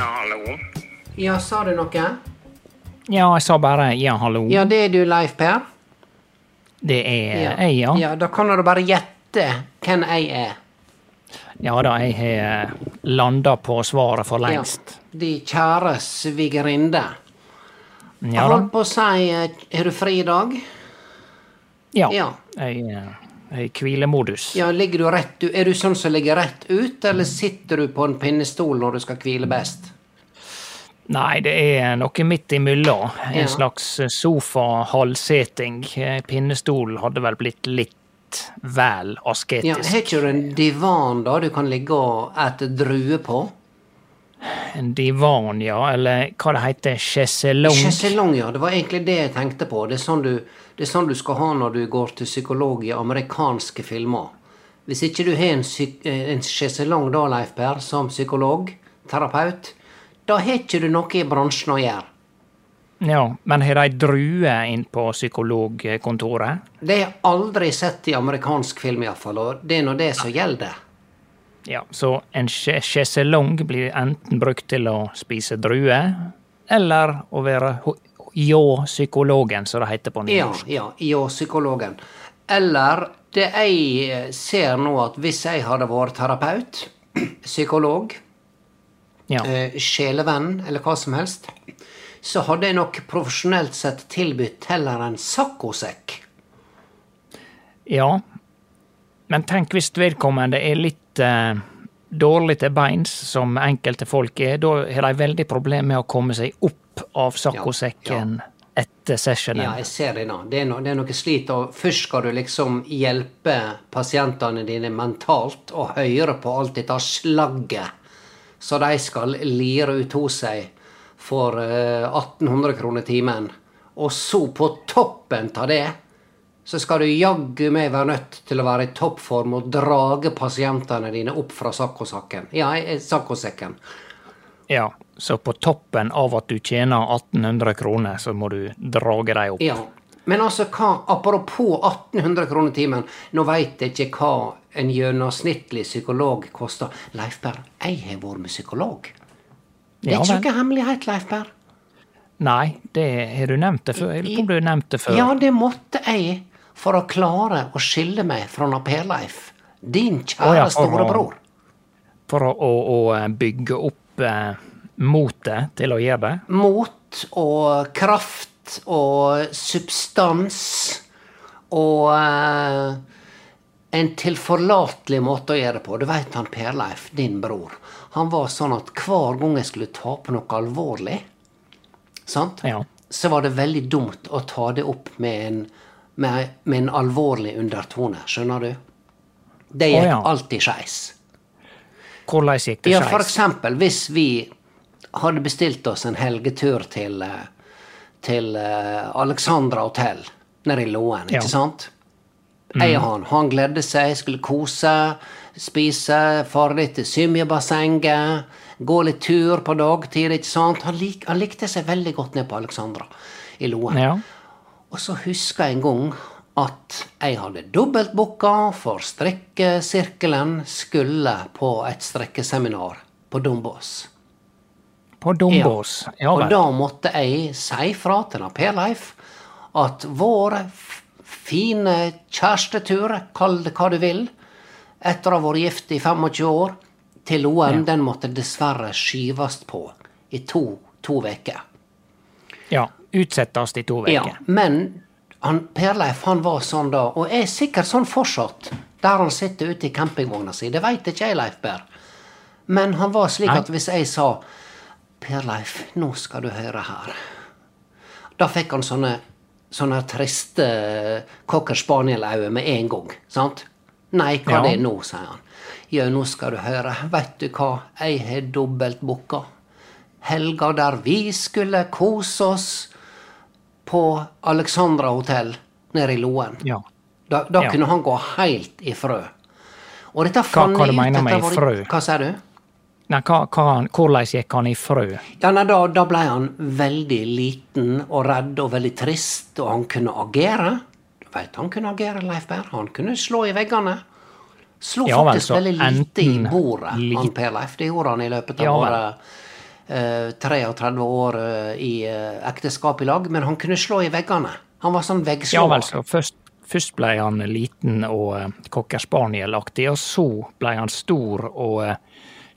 Ja, hallo. Ja, sa du noe? Ja, jeg sa bare ja, hallo. Ja, det er du, Leif Per? Det er jeg, ja. Ja, Da kan du bare gjette hvem jeg er. Ja da, jeg har landa på svaret for lengst. Ja, De kjære svigerinne. Ja Jeg holdt på å si Har Er du fri i dag? Ja. Ja. Jeg jeg er i hvilemodus. Ja, ligger du rett Er du sånn som ligger rett ut, eller sitter du på en pinnestol når du skal hvile best? Nei, det er noe midt imellom. En Ja. slags sofa-halvseting. Eh, Pinnestol hadde vel blitt litt vel Ja, asketisk. Har ikke du en divan da du kan ligge og ete druer på? En divan, ja. Eller hva det heter, sjeselong. Sjeselong, ja. Det var egentlig det jeg tenkte på. Det er, sånn du, det er sånn du skal ha når du går til psykolog i amerikanske filmer. Hvis ikke du har en, eh, en sjeselong da, Leif Per, som psykolog, terapeut, da har ikke du noe i bransjen å gjøre. Ja, men har de druer inn på psykologkontoret? Det har jeg aldri sett i amerikansk film, iallfall, og det er nå det som gjelder. Ja, så en sje- sjeselong blir enten brukt til å spise druer, eller å være ljå-psykologen, som det heter på Ja, nynorsk. ja, ja, psykologen. Eller det jeg ser nå, at hvis jeg hadde vært terapeut, psykolog, Ja. eh, sjelevenn eller hva som helst, så hadde jeg nok profesjonelt sett tilbudt heller en saccosekk. ja. Men tenk hvis vedkommende er litt eh, dårlig til beins, som enkelte folk er. Da har de veldig problem med å komme seg opp av saccosekken etter sessionen. Ja, jeg ser det nå. Det er, no, det er noe slit. Og først skal du liksom hjelpe pasientene dine mentalt og høre på alt dette slagget så de skal lire ut hos seg for eh, 1800 kroner timen. Og så, på toppen av det, så skal du jaggu meg være nødt til å være i toppform og drage pasientene dine opp fra saccosekken. Ja, eh, saccosekken. Ja, så på toppen av at du tjener 1800 kroner, så må du drage dem opp. Ja. Men altså, hva, apropos 1800 kroner timen, nå veit jeg ikke hva en gjennomsnittlig psykolog koster. Leif Berr, jeg har vært med psykolog. Det er Ja ikke vel. noe hemmelighet, Leif Berr. Nei, det har du nevnt det før. Jeg lurer du nevnt det før. Ja, det måtte jeg for å klare å skille meg fra Per-Leif. Din kjære kjære ja, storebror. For å, å, å bygge opp eh, motet til å gjøre det. Mot og kraft og substans og eh, en tilforlatelig måte å gjøre det på. Du veit han Per-Leif, din bror. Han var sånn at hver gang jeg skulle ta på noe alvorlig, sant? Ja. så var det veldig dumt å ta det opp med en, med, med en alvorlig undertone. Skjønner du? Det gikk gikk ja. alltid skeis. hvordan gikk det Ja, for eksempel hvis vi hadde bestilt oss en helgetur til, eh, til eh, Alexandra hotell nede i Loen, Ja. ikke sant? Jeg og han. Han gledde seg, skulle kose, spise, fare litt til Symjebassenget, gå litt tur på dagtid, ikke sant? Han, lik, han likte seg veldig godt ned på Alexandra i Loen. Ja. Og så husker jeg en gang at jeg hadde dobbeltbooka for strikkesirkelen skulle på et strikkeseminar på Dombås. På Dombås. Ja, Og da måtte jeg si fra til Per Leif at vår fine kjærestetur, kall det hva du vil, etter å ha vært gift i 25 år, til Loen, den måtte dessverre skyves på i to to uker. Ja, utsettes i to Ja, men han, Per Leif han var sånn da, og er sikkert sånn fortsatt, der han sitter ute i campingvogna si. Det veit ikke jeg, Leif Per. Men han var slik Nei. at hvis jeg sa Per Leif, nå skal du høre her. Da fikk han sånne, sånne triste cocker spaniel-øyne med en gang. sant? Nei, hva Ja. det er nå, sier han. Ja, nå skal du høre. Veit du hva, jeg har dobbeltbooka. Helga der vi skulle kose oss på Alexandra hotell nede i Loen. Ja. Da, da Ja. kunne han gå helt i frø. Og dette fant jeg du Hva mener med etter i frø? Hva sier du? Nei, hva, hva, hvordan gikk han i frø? Ja, nei, da, da ble han veldig liten og redd og veldig trist, og han kunne agere. Du vet, han kunne agere, Leif Berr. Han kunne slå i veggene. Slo Ja faktisk veldig lite i bordet, han Per Leif. Det gjorde han i løpet av Ja våre eh, 33 år eh, i eh, ekteskap i lag, men han kunne slå i veggene. Han var sånn Ja vel, så først, først ble han liten og uh, cocker spaniel-aktig, og så ble han stor og uh,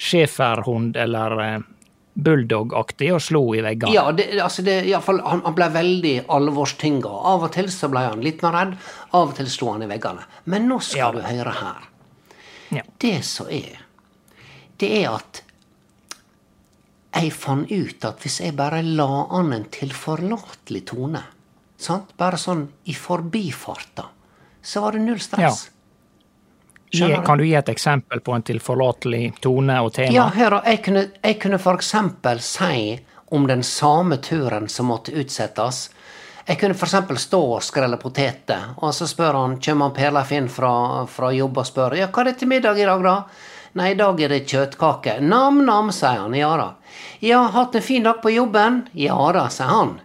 schæferhund eller uh, bulldog-aktig og slo i veggene. Ja, det, altså det, i fall, han, han ble veldig alvorstynga. Av og til så ble han litt mer redd, av og til sto han i veggene. Men nå skal Ja. du høre her. Ja. Det som er, det er at jeg fant ut at hvis jeg bare la an en tilforlatelig tone, sant? bare sånn i forbifarta, så var det null stress. Gi, kan du gi et eksempel på en tilforlatelig tone og tema? Ja, hør, jeg kunne, jeg kunne for eksempel si om den samme turen som måtte utsettes. Jeg kunne eksempel stå og skrelle poteter, og så spør han, kommer han Per Leif inn fra, fra jobb og spør ja, hva er det til middag i dag, da? Nei, i dag er det kjøttkake. Nam-nam, sier han. Ja da. Ja, hatt en fin dag på jobben? Ja da, sier han.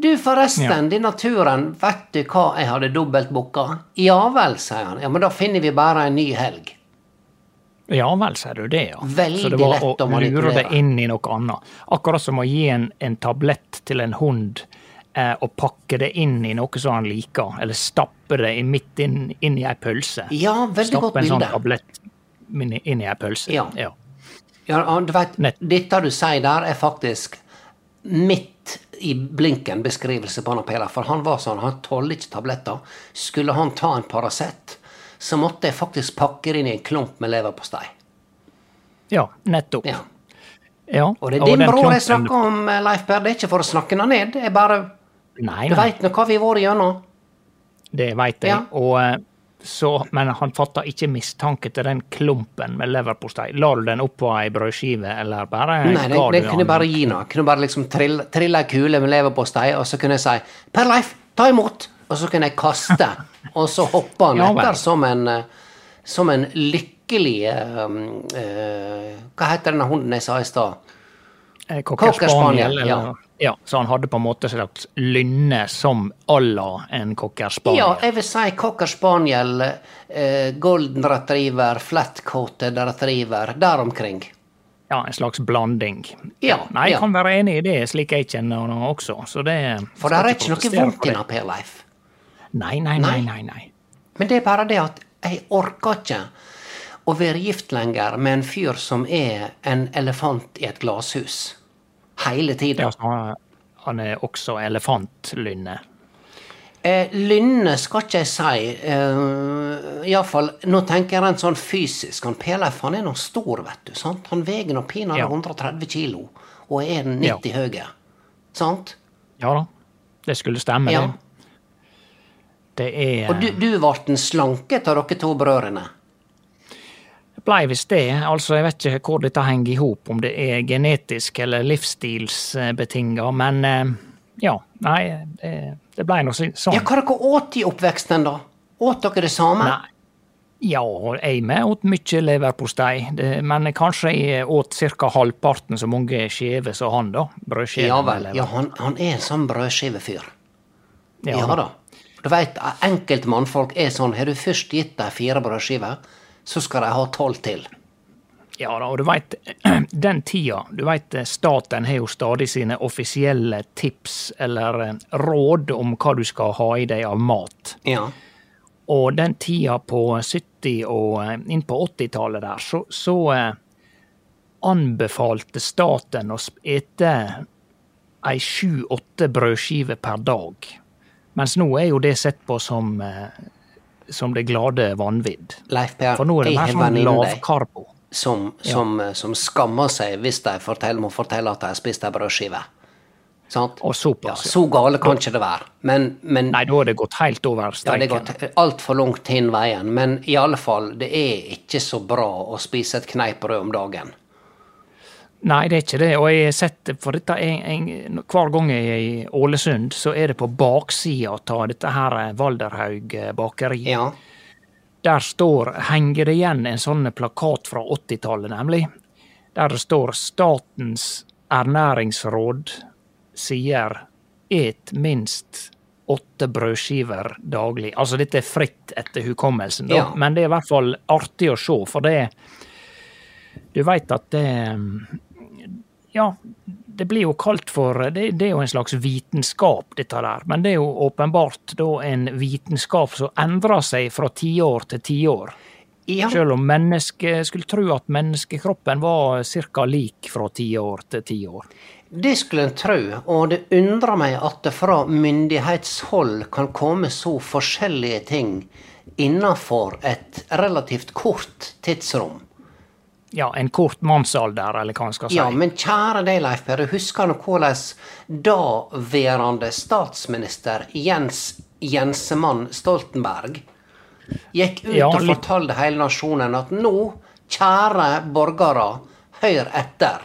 Du, forresten, Ja. denne turen, vet du hva jeg hadde dobbeltbooka? Ja vel, sier han. Ja, men da finner vi bare en ny helg. Ja vel, sier du det, ja. Veldig så det var lett å å lure deg inn i noe annet. Akkurat som å gi en, en tablett til en hund eh, og pakke det inn i noe som han liker, eller stappe det i- midt inn, inn i ei pølse. Ja, veldig Stappe godt en sånn tablett inn i, i ei pølse. Ja. ja. Ja, du vet, Dette du sier der, er faktisk midt i blinken beskrivelse på han Per For han var sånn, han tålte ikke tabletter. Skulle han ta en Paracet, så måtte jeg faktisk pakke det inn i en klump med leverpostei. Ja, nettopp. Ja. Ja, Og det er din bror jeg snakker om, eh, Leif Per. Det er ikke for å snakke han ned. Det er bare Nei, Du nei, veit nå hva vi har vært gjennom. det veit jeg. Ja. Og, eh, så, men han fatta ikke mistanke til den klumpen med leverpostei. La du den oppå ei brødskive, eller bare Nei, den, du den kunne bare gi noe. Kunne bare liksom trille, trille ei kule med leverpostei, og så kunne jeg si 'Per Leif, ta imot!' Og så kunne jeg kaste, og så hoppa han etter som en eh, Som en lykkelig um, uh, Hva heter denne hunden jeg sa i stad? Eh, Cocker Cocker spaniel, spaniel, ja. ja. Så han hadde på en måte slags lynne som à la en cockerspaniel? Ja, jeg vil si cockerspaniel, eh, golden retriever, flatcoated retriever, der omkring. Ja, en slags blanding. Ja, Nei, jeg ja. kan være enig i det, slik jeg kjenner han også. Så det For det er ikke noe vondt i det. Per Leif. Nei, nei, Nei. nei. nei. Men det er bare det at jeg orker ikke å være gift lenger med en fyr som er en elefant i et glasshus. Hele tida. Ja, han- er også elefantlynne. Eh, lynne skal ikke jeg si. Eh, Iallfall, nå tenker jeg rent sånn fysisk. Han PLF, han er nå stor, vet du. sant? Han veier nå pinadø Ja. 130 kilo og er 90 høy. Sant? Ja da, det skulle stemme, Ja. det. Det er Og du, du ble den slanke av dere to brødrene. Blei visst det. Altså, jeg vet ikke hvor dette henger i hop, om det er genetisk eller livsstilsbetinga, men eh, ja. Nei, det, det blei nå sånn. Ja, Hva dere åt i oppveksten, da? Åt dere det samme? Nei. Ja, jeg med åt mye leverpostei, men kanskje jeg åt ca. halvparten så mange skiver som han, da. Brødskiver. Ja vel. Ja, han, han er en sånn brødskivefyr. Ja, Ja da. Du veit, enkelte mannfolk er sånn. Har du først gitt dem fire brødskiver, så skal de ha tolv til. Ja da, og du veit, den tida Du veit, staten har jo stadig sine offisielle tips eller eh, råd om hva du skal ha i deg av mat. Ja. Og den tida på 70- og eh, inn på 80-tallet der, så, så eh, anbefalte staten å ete ei sju-åtte brødskiver per dag. Mens nå er jo det sett på som, eh, som det glade vanvidd. Leif Per, For nå er det mer har sånn venninner der lavkarbo. som, som, som skammer seg hvis de forteller, må fortelle at de har spist ei brødskive. Sant? Og såpass. ja. så gale kan ikke det være. Men, men Nei, da har det gått helt over streken. ja, det har gått altfor langt hin veien. Men i alle fall, det er ikke så bra å spise et kneippbrød om dagen. Nei, det er ikke det. Og jeg har sett for dette en, en, Hver gang jeg er i Ålesund, så er det på baksida av dette her eh, Valderhaug eh, bakeri. Ja. Der står, henger det igjen en sånn plakat fra 80-tallet, nemlig. Der det står 'Statens ernæringsråd sier et minst åtte brødskiver daglig'. Altså dette er fritt etter hukommelsen, da. Ja. men det er i hvert fall artig å se, for det Du veit at det Ja, det blir jo kalt for det, det er jo en slags vitenskap, dette der. Men det er jo åpenbart da en vitenskap som endrer seg fra tiår til tiår. ja. Selv om mennesket skulle tro at menneskekroppen var ca. lik fra tiår til tiår. Det skulle en tro, og det undrer meg at det fra myndighetshold kan komme så forskjellige ting innenfor et relativt kort tidsrom. Ja, en kort mannsalder, eller hva en skal si. Ja, men kjære deg, Leif Per, husker du hvordan daværende statsminister Jens Jensemann Stoltenberg gikk ut Ja, og fortalte hele nasjonen at nå, kjære borgere, hør etter.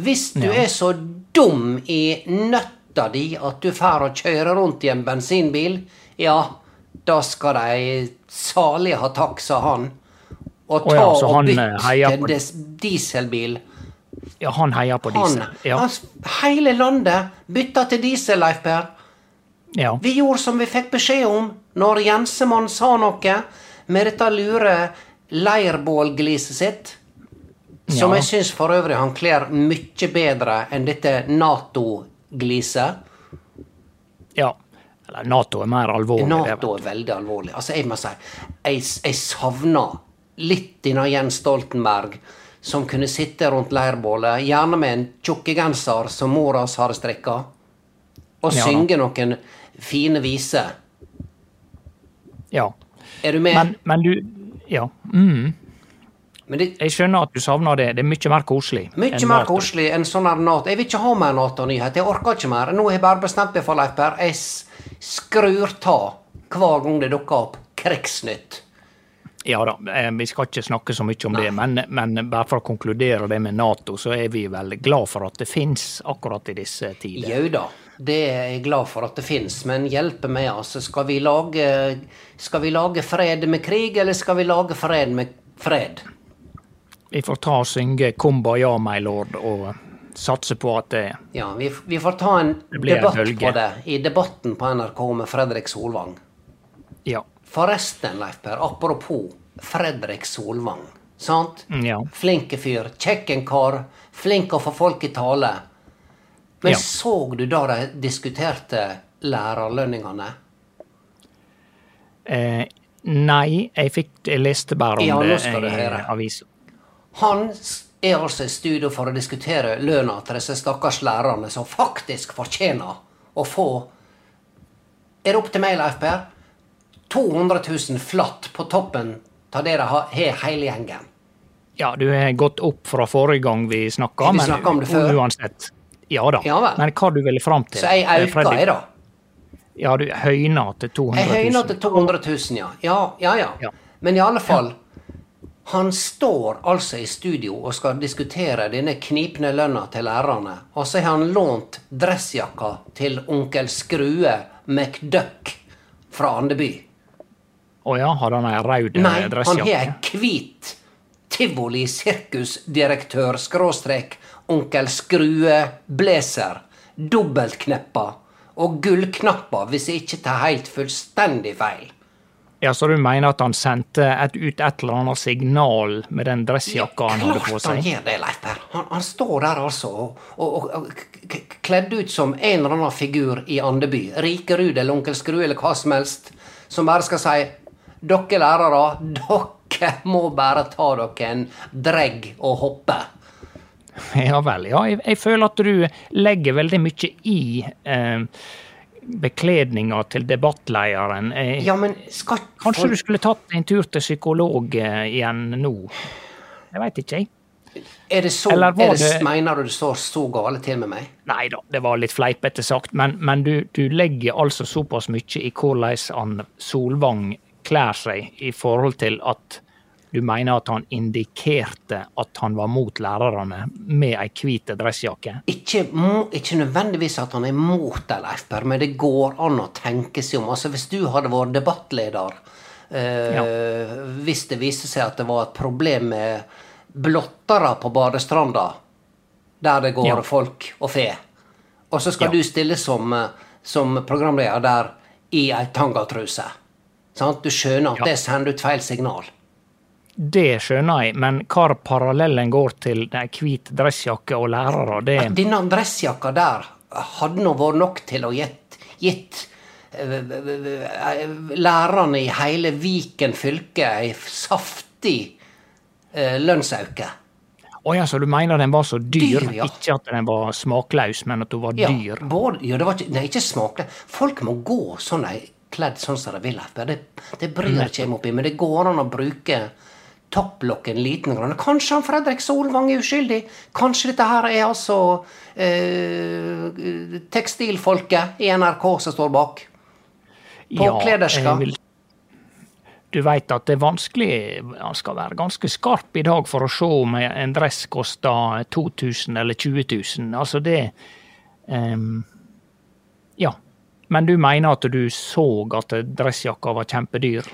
Hvis du er så dum i nøtta di at du får å kjøre rundt i en bensinbil, ja, da skal de salig ha takk, sa han. Og Å ta ja, og bytte eh, des- dieselbil. Ja, han heier på Han, disse. Ja, han, hele landet bytta til diesel, Leif Per. ja. Vi gjorde som vi fikk beskjed om når Jensemann sa noe med dette lure leirbålgliset sitt. Som jeg syns for øvrig han kler mye bedre enn dette Nato-gliset. ja. Eller Nato er mer alvorlig. Nato er veldig alvorlig. Altså, jeg må si, jeg, jeg savner litt denne Jens Stoltenberg, som kunne sitte rundt leirbålet, gjerne med en tjukkegenser som mora hans hadde strikka, og Ja synge noen fine viser. Ja. Er du med? Men, men du Ja. Mm. Men det Jeg skjønner at du savner det. Det er mye mer koselig. Mye mer koselig enn sånn her Nato. Jeg vil ikke ha mer Nato-nyhet. Jeg orker ikke mer. Nå har jeg bare bestemt meg for, Leif Per. Jeg skrur ta hver gang det dukker opp krigsnytt. Ja da, eh, vi skal ikke snakke så mye om det, men, men bare for å konkludere det med Nato, så er vi vel glad for at det fins akkurat i disse tider. Jau da, det er jeg glad for at det fins, men hjelpe meg, altså. Skal vi, lage, skal vi lage fred med krig, eller skal vi lage fred med fred? Vi får ta og synge 'Kumbaya, my lord', og satse på at det Ja, vi, vi får ta en debatt en på det i debatten på NRK med Fredrik Solvang. Ja. Forresten, Leif Per, apropos Fredrik Solvang. Sant? Ja. Flinke fyr, kjekken kar, flink å få folk i tale. Men Ja. så du da de diskuterte lærerlønningene? Eh, nei, jeg fikk jeg leste bare om Ja, det i avisa. Han er altså i studio for å diskutere lønna til disse stakkars lærerne som faktisk fortjener å få Er det opp til meg, Leif Per? 200 000 flatt på toppen av det de har hele gjengen. Ja, du har gått opp fra forrige gang vi snakka, men om det før. uansett. Ja da. Ja men hva du ville fram til? Så jeg øker, jeg, da. Ja, du høyna til 200 Jeg 000. høyner til 200 000, ja. Ja, ja, ja. Ja. Men i alle fall Han står altså i studio og skal diskutere denne knipne lønna til lærerne, og så har han lånt dressjakka til onkel Skrue McDuck fra Andeby. Å ja, har han ei rød dressjakke? Nei, han har ei hvit tivoli sirkusdirektør skråstrek onkel Skrue blazer, dobbeltkneppa og gullknapper, hvis jeg ikke tar helt fullstendig feil. Ja, Så du mener at han sendte et, ut et eller annet signal med den dressjakka han hadde på seg? Klart han gjør det, Leif Per. Han, han står der altså og, og, og, kledd ut som en eller annen figur i Andeby. Rikerud eller Onkel Skrue eller hva som helst. Som bare skal si Dere lærere, dere må bare ta dere en dregg og hoppe. Ja vel. Ja, jeg, jeg føler at du legger veldig mye i eh, bekledninga til debattlederen. Eh, Ja, men skal Kanskje du skulle tatt en tur til psykolog eh, igjen nå? Jeg veit ikke, jeg. Er det så, er det, det- Mener du det står så gale til med meg? Nei da, det var litt fleipete sagt, men, men du, du legger altså såpass mye i hvordan Solvang klær seg, i forhold til at du mener at han indikerte at han var mot lærerne med ei hvit dressjakke? Ikke, ikke nødvendigvis at han er mot det, Leif Berr, men det går an å tenke seg om. Altså, Hvis du hadde vært debattleder, eh, hvis det viste seg at det var et problem med blottere på badestranda, der det går Ja. folk og fe, og så skal Ja. du stille som, eh, som programleder der i ei tangatruse. Sant? Du skjønner at Ja. det sender ut feil signal. Det skjønner jeg, men hvor parallellen går til hvit dressjakke og lærere, det Denne dressjakka der hadde nå vært nok til å gitt, gitt eh, eh, lærerne i hele Viken fylke ei saftig eh, lønnsauke. Å ja, så du mener den var så dyr? Dyr, ja. Ikke at den var smakløs, men at hun var Ja, dyr? både, ja, det var nei, ikke smakløs. Folk må gå sånn de, kledd sånn som de vil. Det, det bryr ikke jeg meg opp i, men det går an å bruke topplokket en liten grann. Kanskje han Fredrik Solvang er uskyldig? Kanskje dette her er altså eh, tekstilfolket i NRK som står bak? Påklederska. Ja, Du veit at det er vanskelig Han skal være ganske skarp i dag for å se om en dress koster 2000 eller 20 000. Altså det um, Ja. Men du mener at du så at dressjakka var kjempedyr?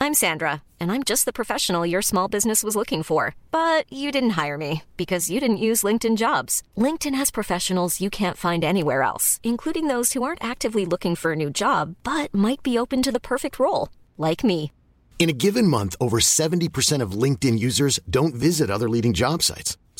I'm Sandra, and I'm just the professional your small business was looking for. But you didn't hire me because you didn't use LinkedIn jobs. LinkedIn has professionals you can't find anywhere else, including those who aren't actively looking for a new job but might be open to the perfect role, like me. In a given month, over 70% of LinkedIn users don't visit other leading job sites.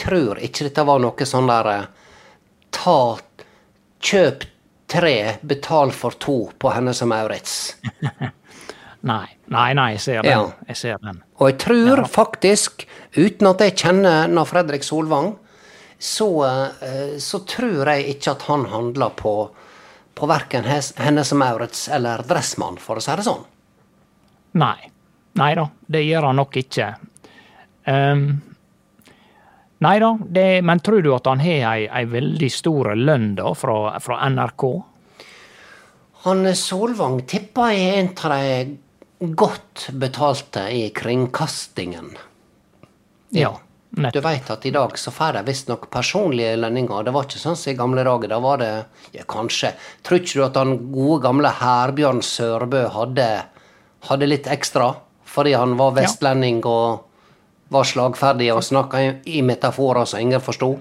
tror ikke dette var noe sånn der eh, ta Kjøp tre, betal for to på Hennes og Maurits. Nei, nei, nei, jeg ser den. Ja. Jeg ser den. Og jeg tror faktisk, uten at jeg kjenner na Fredrik Solvang, så, eh, så tror jeg ikke at han handler på, på verken Hennes og Maurits eller Dressmann, for å si det sånn. Nei. Nei da, det gjør han nok ikke. Um, nei da, det, men tror du at han har ei, ei veldig stor lønn da fra, fra NRK? Han Solvang tippa er en av de godt betalte i kringkastingen. Ja. Du Nettopp. veit at i dag så får de visstnok personlige lønninger. Det var ikke sånn som i gamle dager. Da var det ja, kanskje Tror ikke du at han gode gamle Herbjørn Sørbø hadde, hadde litt ekstra? Fordi han var vestlending og var slagferdige og snakka i, metaforer som ingen forsto?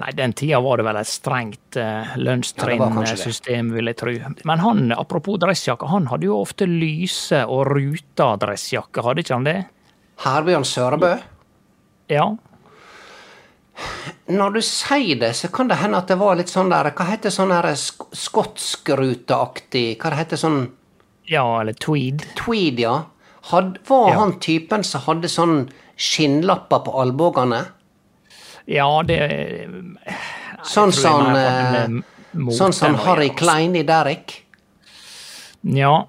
Nei, den tida var det vel et strengt uh, det. lønnstrinnsystem, vil jeg tro. Men han, apropos dressjakke, han hadde jo ofte lyse og ruta dressjakke, hadde ikke han det? Herbjørn Sørebø. Ja. Når du sier det, så kan det hende at det var litt sånn der Hva heter sånn der sk skotskruteaktig Hva det heter sånn Ja, eller tweed. tweed, ja? Had, var Ja. han typen som hadde sånn skinnlapper på albuene? Ja, det Sånn som sånn, eh, hadde Sånn Harry. Klein i Derrick? Ja.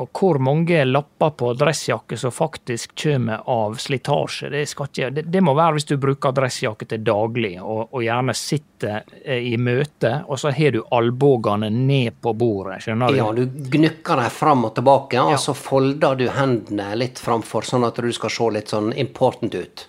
Og hvor mange lapper på dressjakke som faktisk kommer av slitasje, det, ikke, det, det må være hvis du bruker dressjakke til daglig, og, og gjerne sitter eh, i møte, og så har du albuene ned på bordet, skjønner du? Ja, du gnukker dem fram og tilbake, og så folder du hendene litt framfor, sånn at du skal se litt sånn important ut.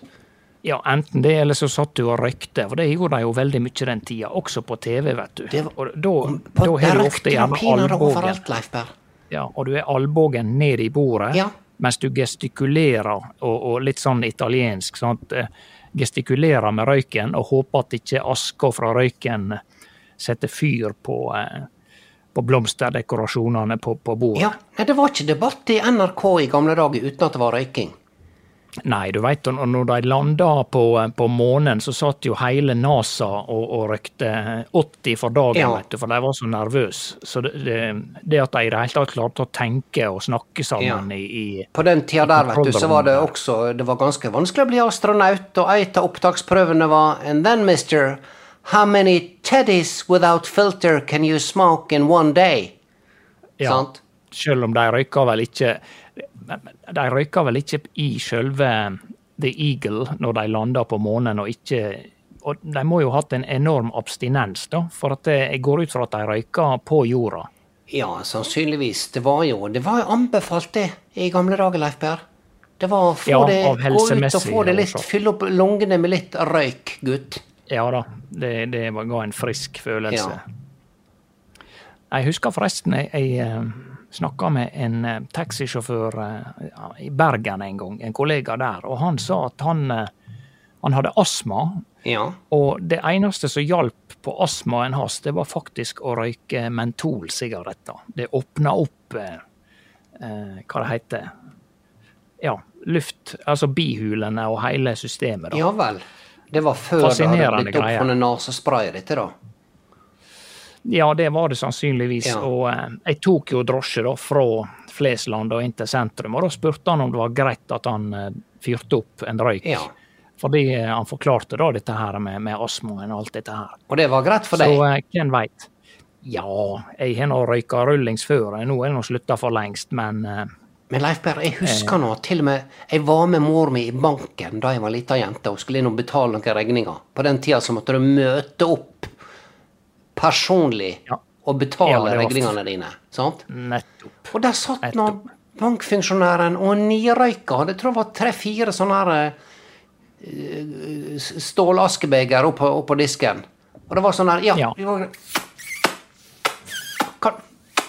Ja, enten det, eller så satt du og røykte, for det gjorde de jo veldig mye den tida, også på TV, vet du. Det var- og da, På da har du ofte gjerne albuen. Ja, og du er albuen ned i bordet, Ja. mens du gestikulerer, og, og litt sånn italiensk. sånn at eh, Gestikulerer med røyken og håper at ikke aska fra røyken setter fyr på, eh, på blomsterdekorasjonene på, på bordet. Ja, nei, det var ikke debatt i NRK i gamle dager uten at det var røyking. Nei, du veit, og når de landa på, på månen, så satt jo hele NASA og, og røykte 80 for dagen, Ja. vet du, for de var så nervøse. Så det, det, det at de i det hele tatt klarte å tenke og snakke sammen Ja. i, i På den tida der, vet du, så var det også Det var ganske vanskelig å bli astronaut, og ei av opptaksprøvene var And then, mister, how many teddies without filter can you smoke in one day? Ja, Sant? Selv om de røyka vel ikke De røyka vel ikke i sjølve The Eagle når de landa på månen, og ikke og De må jo ha hatt en enorm abstinens, da, for at jeg går ut fra at de røyka på jorda. Ja, sannsynligvis. Det var jo Det var anbefalt, det, i gamle dager, Leif Per. Det var å få Ja, det, gå ut og få det litt, fylle opp lungene med litt røyk, gutt. Ja da, det, det ga en frisk følelse. Ja. Jeg husker forresten jeg, jeg snakka med en eh, taxisjåfør eh, i Bergen en gang, en kollega der, og han sa at han, eh, han hadde astma. Ja. Og det eneste som hjalp på astmaen hans, det var faktisk å røyke mentolsigaretter. Det åpna opp eh, hva det heter Ja, luft Altså bihulene og hele systemet. da. ja vel. Det var før det hadde blitt oppfunnet nesespray, dette, da. Ja, det var det sannsynligvis. Ja. Og eh, jeg tok jo drosje da fra Flesland og inn til sentrum, og da spurte han om det var greit at han eh, fyrte opp en røyk. Ja. Fordi eh, han forklarte da dette her med, med astmaen og alt dette her. Og det var greit for deg? Så hvem veit? Ja, jeg har nå røyka rullings før, nå er det nå slutta for lengst, men Men Leif Per, jeg husker nå til og med Jeg var med mor mi i banken da jeg var lita jente og skulle inn og betale noen regninger. På den tida så måtte du møte opp personlig Ja. og betale Ja, det regningene dine. Sant? nettopp. Og der satt nå bankfunksjonæren og nirøyka. Det tror jeg var tre-fire sånne her eh, stålaskebeger oppå opp på disken. Og det var sånn her Ja. Ja. Kan,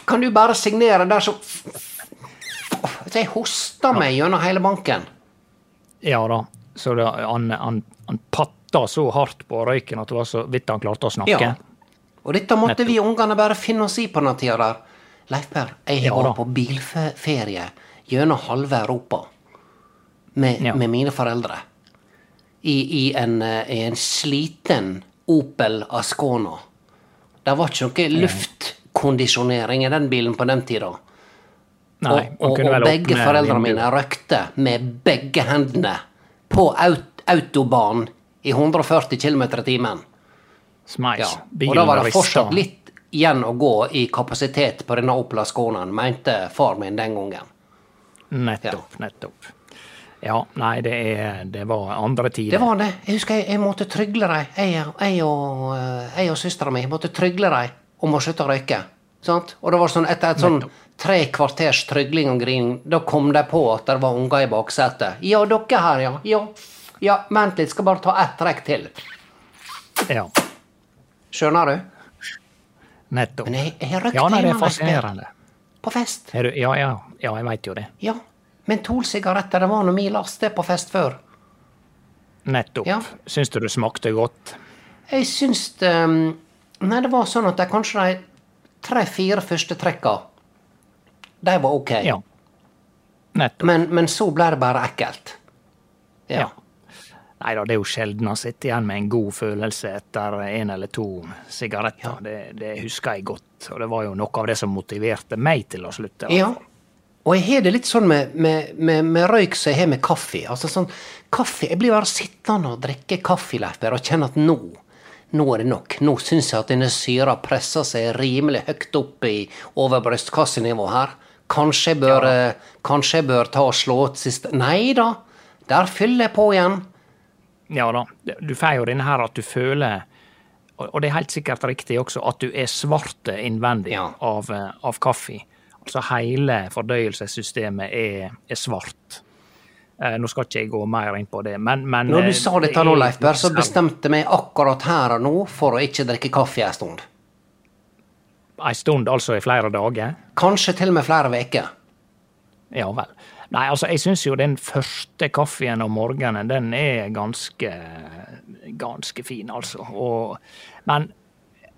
kan du bare signere der, så Jeg hosta meg gjennom hele banken. Ja da. Så det, han, han, han patta så hardt på røyken at det var så vidt han klarte å snakke. Ja. Og dette måtte Nettopp. vi ungene bare finne oss i på den tida der. Leif Per, jeg Ja vært på bilferie gjennom halve Europa med, Ja. med mine foreldre. I, i, en, eh, i en sliten Opel Ascona. Det var ikke noe luftkondisjonering i den bilen på den tida. Nei, og, og, og begge foreldrene mine røykte med begge hendene på aut autobahn i 140 km i timen. Smeis. Ja. Og da var det fortsatt litt igjen å gå i kapasitet på denne Opel Asconaen, mente far min den gangen. Nettopp, nettopp. Ja, nei, det, er, det var andre tider. Det var det. Jeg husker jeg, jeg måtte trygle dem. Jeg, jeg og, eh, jeg og søstera mi måtte trygle dem om å slutte å røyke. Sant? Og det var sånn etter et sånn tre kvarters trygling og grining, da kom de på at det var unger i baksetet. Ja, dere her, ja. Ja, ja vent litt, skal bare ta ett trekk til. Ja, Skjønner du? nettopp. Men jeg, jeg Ja, nei, det er fascinerende. På fest. Du, ja, ja, ja, jeg veit jo det. Ja. Mentolsigaretter, det var nå min laste på fest før. Nettopp. Ja. Syns du det smakte godt? Jeg syns um, Nei, det var sånn at det, kanskje de tre-fire første trekka, de var ok. Ja. Nettopp. Men, men så ble det bare ekkelt. ja. Ja. Nei da, det er jo sjelden å sitte igjen med en god følelse etter en eller to sigaretter. Det, det husker jeg godt, og det var jo noe av det som motiverte meg til å slutte. Ja. Og jeg har det litt sånn med, med, med, med røyk som jeg har med kaffe. Altså sånn, kaffe, Jeg blir bare sittende og drikke kaffe, og kjenne at nå nå er det nok. Nå syns jeg at denne syra presser seg rimelig høyt opp i over brystkassenivå her. Kanskje jeg bør, ja. kanskje jeg bør ta og slå ut siste Nei da, der fyller jeg på igjen. Ja da. Du får jo denne her at du føler og det er helt sikkert riktig også, at du er svart innvendig Ja. av, eh, av kaffe. Altså hele fordøyelsessystemet er, er svart. Eh, nå skal ikke jeg gå mer inn på det, men, men Når eh, du sa dette nå, Leif Berr, så bestemte jeg meg akkurat her og nå for å ikke drikke kaffe en stund. Ei stund, altså i flere dager? Kanskje til og med flere uker. Ja vel. Nei, altså, jeg syns jo den første kaffen om morgenen, den er ganske ganske fin, altså. Og, men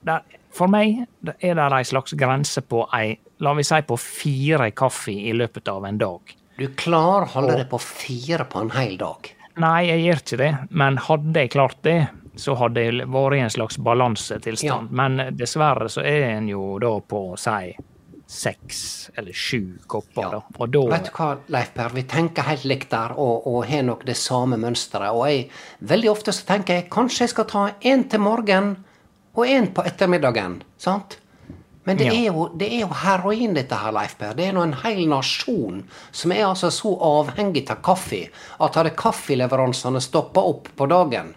der, for meg er det ei slags grense på ei, la vi si på fire kaffe i løpet av en dag. Du klarer å holde deg på fire på en hel dag. Nei, jeg gjør ikke det, men hadde jeg klart det, så hadde jeg vært i en slags balansetilstand. Ja. Men dessverre så er en jo da på, si, seks eller sju kopper, da. Og da Vet du hva, Leif Per, vi tenker helt likt der, og, og har nok det samme mønsteret. Og jeg, veldig ofte så tenker jeg kanskje jeg skal ta en til morgen og en på ettermiddagen. sant? Men det, Ja. er jo, det er jo heroin, dette her, Leif Per. Det er nå en hel nasjon som er altså så avhengig av kaffe at hadde kaffeleveransene stoppa opp på dagen,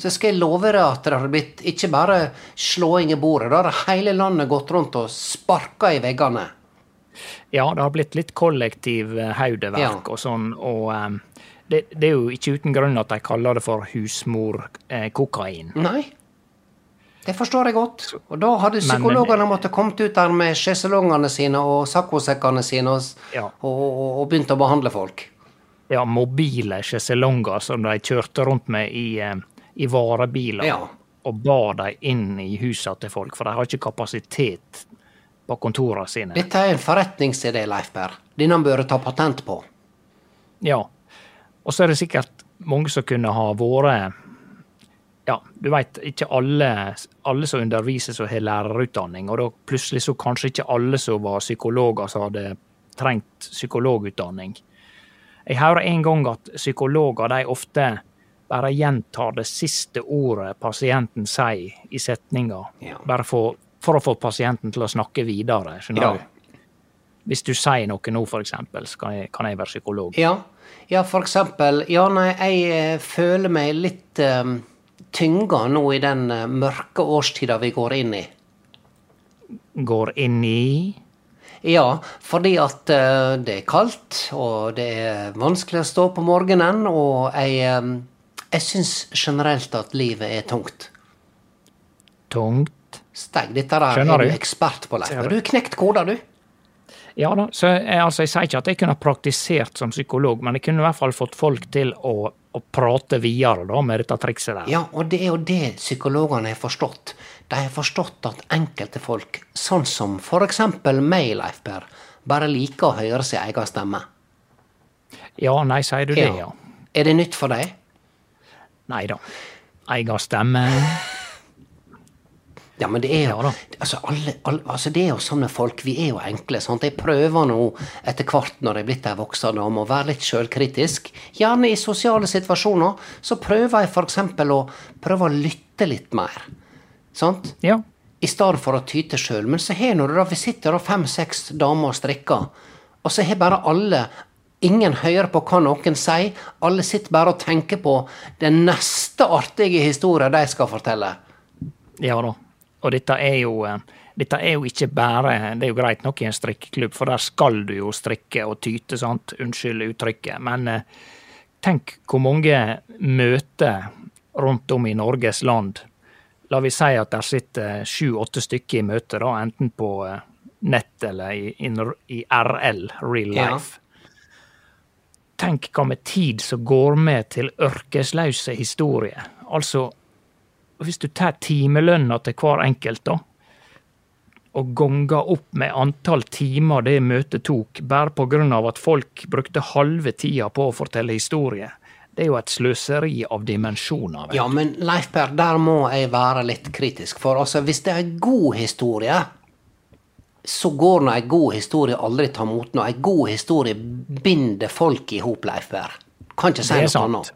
så skal jeg love deg at det har blitt ikke bare slåing i bordet, da har hele landet gått rundt og sparka i veggene. Ja, det har blitt litt kollektiv eh, haudeverk Ja. og sånn, og Um, det, det er jo ikke uten grunn at de kaller det for husmorkokain. Nei. Det forstår jeg godt. Og da hadde psykologene måttet kommet ut der med sjeselongene sine og saccosekkene sine og, Ja. og, og, og begynt å behandle folk. Ja, mobile sjeselonger som de kjørte rundt med i, eh, i varebiler. Ja. Og bar dem inn i husene til folk, for de har ikke kapasitet på kontorene sine. Dette er en forretningsidé, Leif Berr. Denne bør ta patent på. Ja. Og så er det sikkert mange som kunne ha vært Ja, du veit, ikke alle, alle som underviser som har lærerutdanning, og da plutselig så kanskje ikke alle som var psykologer som hadde trengt psykologutdanning. Jeg hører en gang at psykologer de ofte bare gjentar det siste ordet pasienten sier i setninga, Ja. bare for, for å få pasienten til å snakke videre. skjønner Ja. du? Hvis du sier noe nå, eksempel, så kan jeg, kan jeg være psykolog. Ja, ja for eksempel Ja, nei, jeg eh, føler meg litt um, tynga nå i den eh, mørke årstida vi går inn i. Går inn i Ja, fordi at eh, det er kaldt, og det er vanskelig å stå på morgenen, og jeg, eh, jeg syns generelt at livet er tungt. tungt. Steig, dette der Skjønner er du du? ekspert på, Leif. Du? Du har knekt koder, du. Ja da, så jeg, altså, jeg sier ikke at jeg kunne ha praktisert som psykolog, men jeg kunne i hvert fall fått folk til å, å prate videre da, med dette trikset der. Ja, og det er jo det psykologene har forstått. De har forstått at enkelte folk, sånn som for eksempel meg, Leif Per, bare liker å høre sin egen stemme. Ja, nei, sier du det, ja. Er det nytt for deg? Nei da. Egen stemme. Ja, men det er jo Ja altså, alle, alle, altså, det er jo sånn med folk. Vi er jo enkle. sant? Jeg prøver nå etter hvert når jeg er blitt ei voksen dame, å være litt sjølkritisk. Gjerne i sosiale situasjoner. Så prøver jeg f.eks. å prøve å lytte litt mer. Sant? Ja. I stedet for å tyte sjøl. Men så har nå da, vi sitter da fem-seks damer og strikker, og så har bare alle Ingen hører på hva noen sier. Alle sitter bare og tenker på den neste artige historien de skal fortelle. Ja da. Og dette er jo eh, dette er jo ikke bare Det er jo greit nok i en strikkeklubb, for der skal du jo strikke og tyte, sant. Unnskyld uttrykket. Men eh, tenk hvor mange møter rundt om i Norges land. La vi si at der sitter sju-åtte stykker i møte, da, enten på eh, nett eller i, i RL, real Ja. Tenk hva med tid som går med til ørkesløse historier. Altså, hvis du tar timelønna til hver enkelt, da, og ganger opp med antall timer det møtet tok, bare av at folk brukte halve tida på å fortelle historie, det er jo et sløseri av dimensjoner. Ja, men Leif Per, der må jeg være litt kritisk. For altså, hvis det er en god historie, så går nå en god historie aldri ta mot noe. en god historie binder folk i hop, Leif Berr. Kan ikke si noe annet.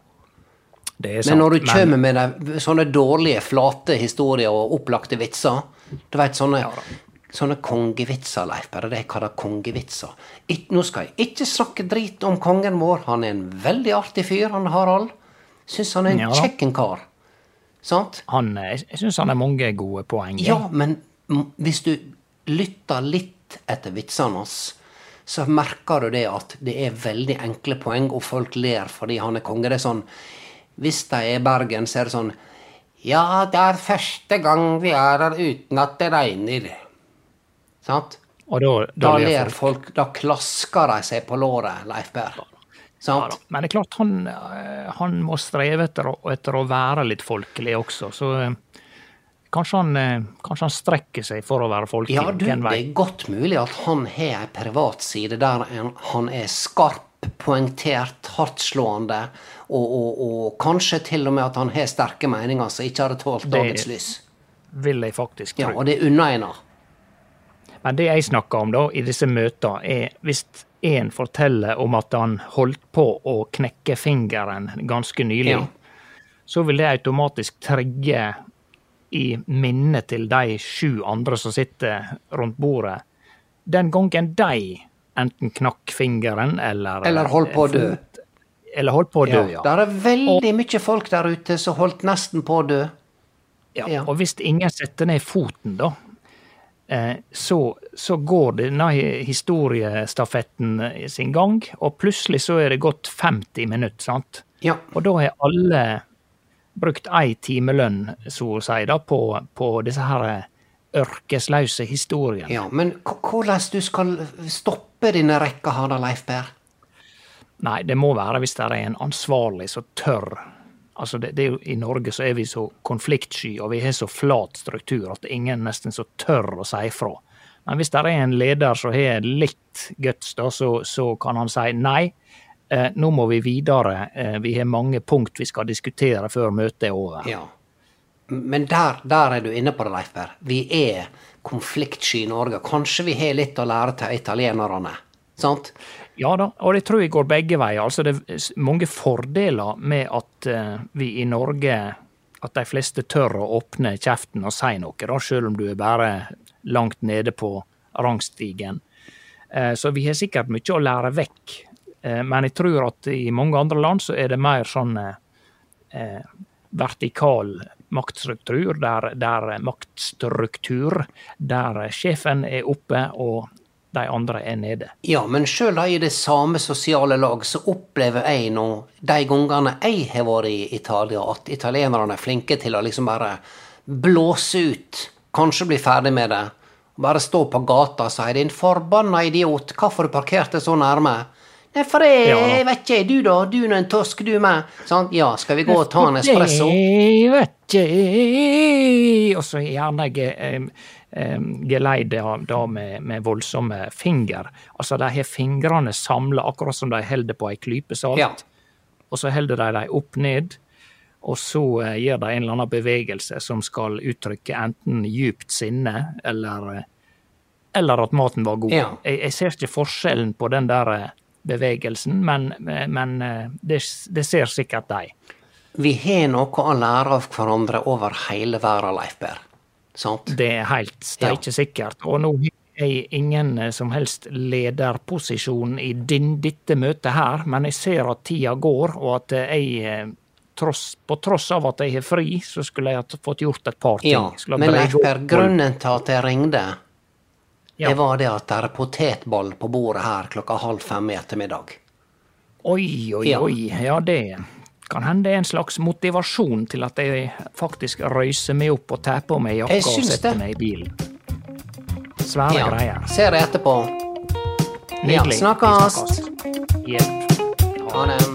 Det er Men når du kommer med de, sånne dårlige, flate historier og opplagte vitser Du vet, sånne, sånne kongevitser, Leif Berr, Det er hva det er kongevitser. It, nå skal jeg ikke snakke drit om kongen vår. Han er en veldig artig fyr, han Harald. Syns han er en Ja kjekken kar. Sant? han, jeg syns han har mange gode poeng. Ja, men hvis du lytter litt etter vitsene hans, så merker du det at det er veldig enkle poeng, og folk ler fordi han er konge. Det er sånn Hvis de er i Bergen, så er det sånn Ja, det er første gang vi er her uten at det regner. Sant? Og da, Da da ler folk. Da klasker de seg på låret, Leif Berr. Ja? Men det er klart, han, eh, han må streve etter å, etter å være litt folkelig også, så eh, kanskje han, eh, kanskje han strekker seg for å være folkelig. Ja, du, det er godt mulig at han har ei privatside der han- er skarp, poengtert, hardtslående, og, og, og kanskje til og med at han har sterke meninger som ikke hadde tålt dagens lys. Det Vil jeg faktisk Ja, og det unner en. Men det jeg snakker om da, i disse møtene, er hvis en forteller om at han holdt på å knekke fingeren ganske nylig, Ja. så vil det automatisk trigge i minnet til de sju andre som sitter rundt bordet, den gangen de enten knakk fingeren eller Eller holdt på å dø. Eller holdt på å dø, ja. Det er veldig mye folk der ute som holdt nesten på å dø. Ja, Ja. Og hvis ingen setter ned foten, da, eh, så, så går denne historiestafetten eh, sin gang, og plutselig så er det gått 50 minutter, sant? Ja. Og da har alle brukt ei timelønn, så å si, da, på, på disse her eh, ørkesløse historiene. ja. Men hvordan du skal stoppe denne rekka her da, Leif Berr? Nei, det må være hvis det er en ansvarlig som tør. Altså, det, det I Norge så er vi så konfliktsky, og vi har så flat struktur at ingen nesten så tør å si ifra. Men hvis det er en leder som har litt guts, da, så, så kan han si nei. Eh, nå må vi videre. Eh, vi har mange punkt vi skal diskutere før møtet er over. Ja. Men der, der er du inne på det, Leif Berr. Vi er konfliktsky i Norge. Kanskje vi har litt å lære til italienerne. Sant? Ja da, og det tror jeg går begge veier. Altså, det er mange fordeler med at eh, vi i Norge At de fleste tør å åpne kjeften og si noe, da, selv om du er bare langt nede på rangstigen. Eh, så vi har sikkert mye å lære vekk. Eh, men jeg tror at i mange andre land så er det mer sånn eh, eh, vertikal maktstruktur, der, der maktstruktur, der sjefen er oppe og de andre er nede. Ja, men sjøl i det samme sosiale lag så opplever jeg nå, de gangene jeg har vært i Italia, at italienerne er flinke til å liksom bare blåse ut, kanskje bli ferdig med det. Bare stå på gata og si 'din forbanna idiot, hvorfor du parkerte så nærme'? Nei, for jeg, Ja. jeg vet ikke, du da, du er en tosk, du med. Sånn, Ja, skal vi gå og ta en espresso? Jeg vet ikke Og så gjerne ge, um, eh, geleide da med, med voldsomme finger. Altså, de har fingrene samla, akkurat som de holder på ei klype salt. Ja. Og så holder de dem opp ned, og så uh, gjør de en eller annen bevegelse som skal uttrykke enten djupt sinne eller, eh, eller at maten var god. Ja. Jeg, jeg ser ikke forskjellen på den der eh, bevegelsen, men, men eh, det, det ser sikkert de. Vi har noe å lære av hverandre over hele verden, Leif Berr. Sant? Det er helt steike sikkert. Og nå har jeg ingen eh, som helst lederposisjon i din, dette møtet her, men jeg ser at tida går, og at eh, jeg tross, på tross av at jeg har fri, så skulle jeg ha fått gjort et par ting. Ja, men Leif Per, grunnen til at jeg ringde, Ja. det var det at det er potetball på bordet her klokka halv fem i ettermiddag. Oi, oi, Ja. oi. Ja, det kan hende er en slags motivasjon til at jeg faktisk røyser meg opp og tar på meg jakka og setter det. meg i bilen. Svære Ja, greier. ser jeg etterpå. Ja, Nydelig. snakkast. snakkes. Jepp. Ha det.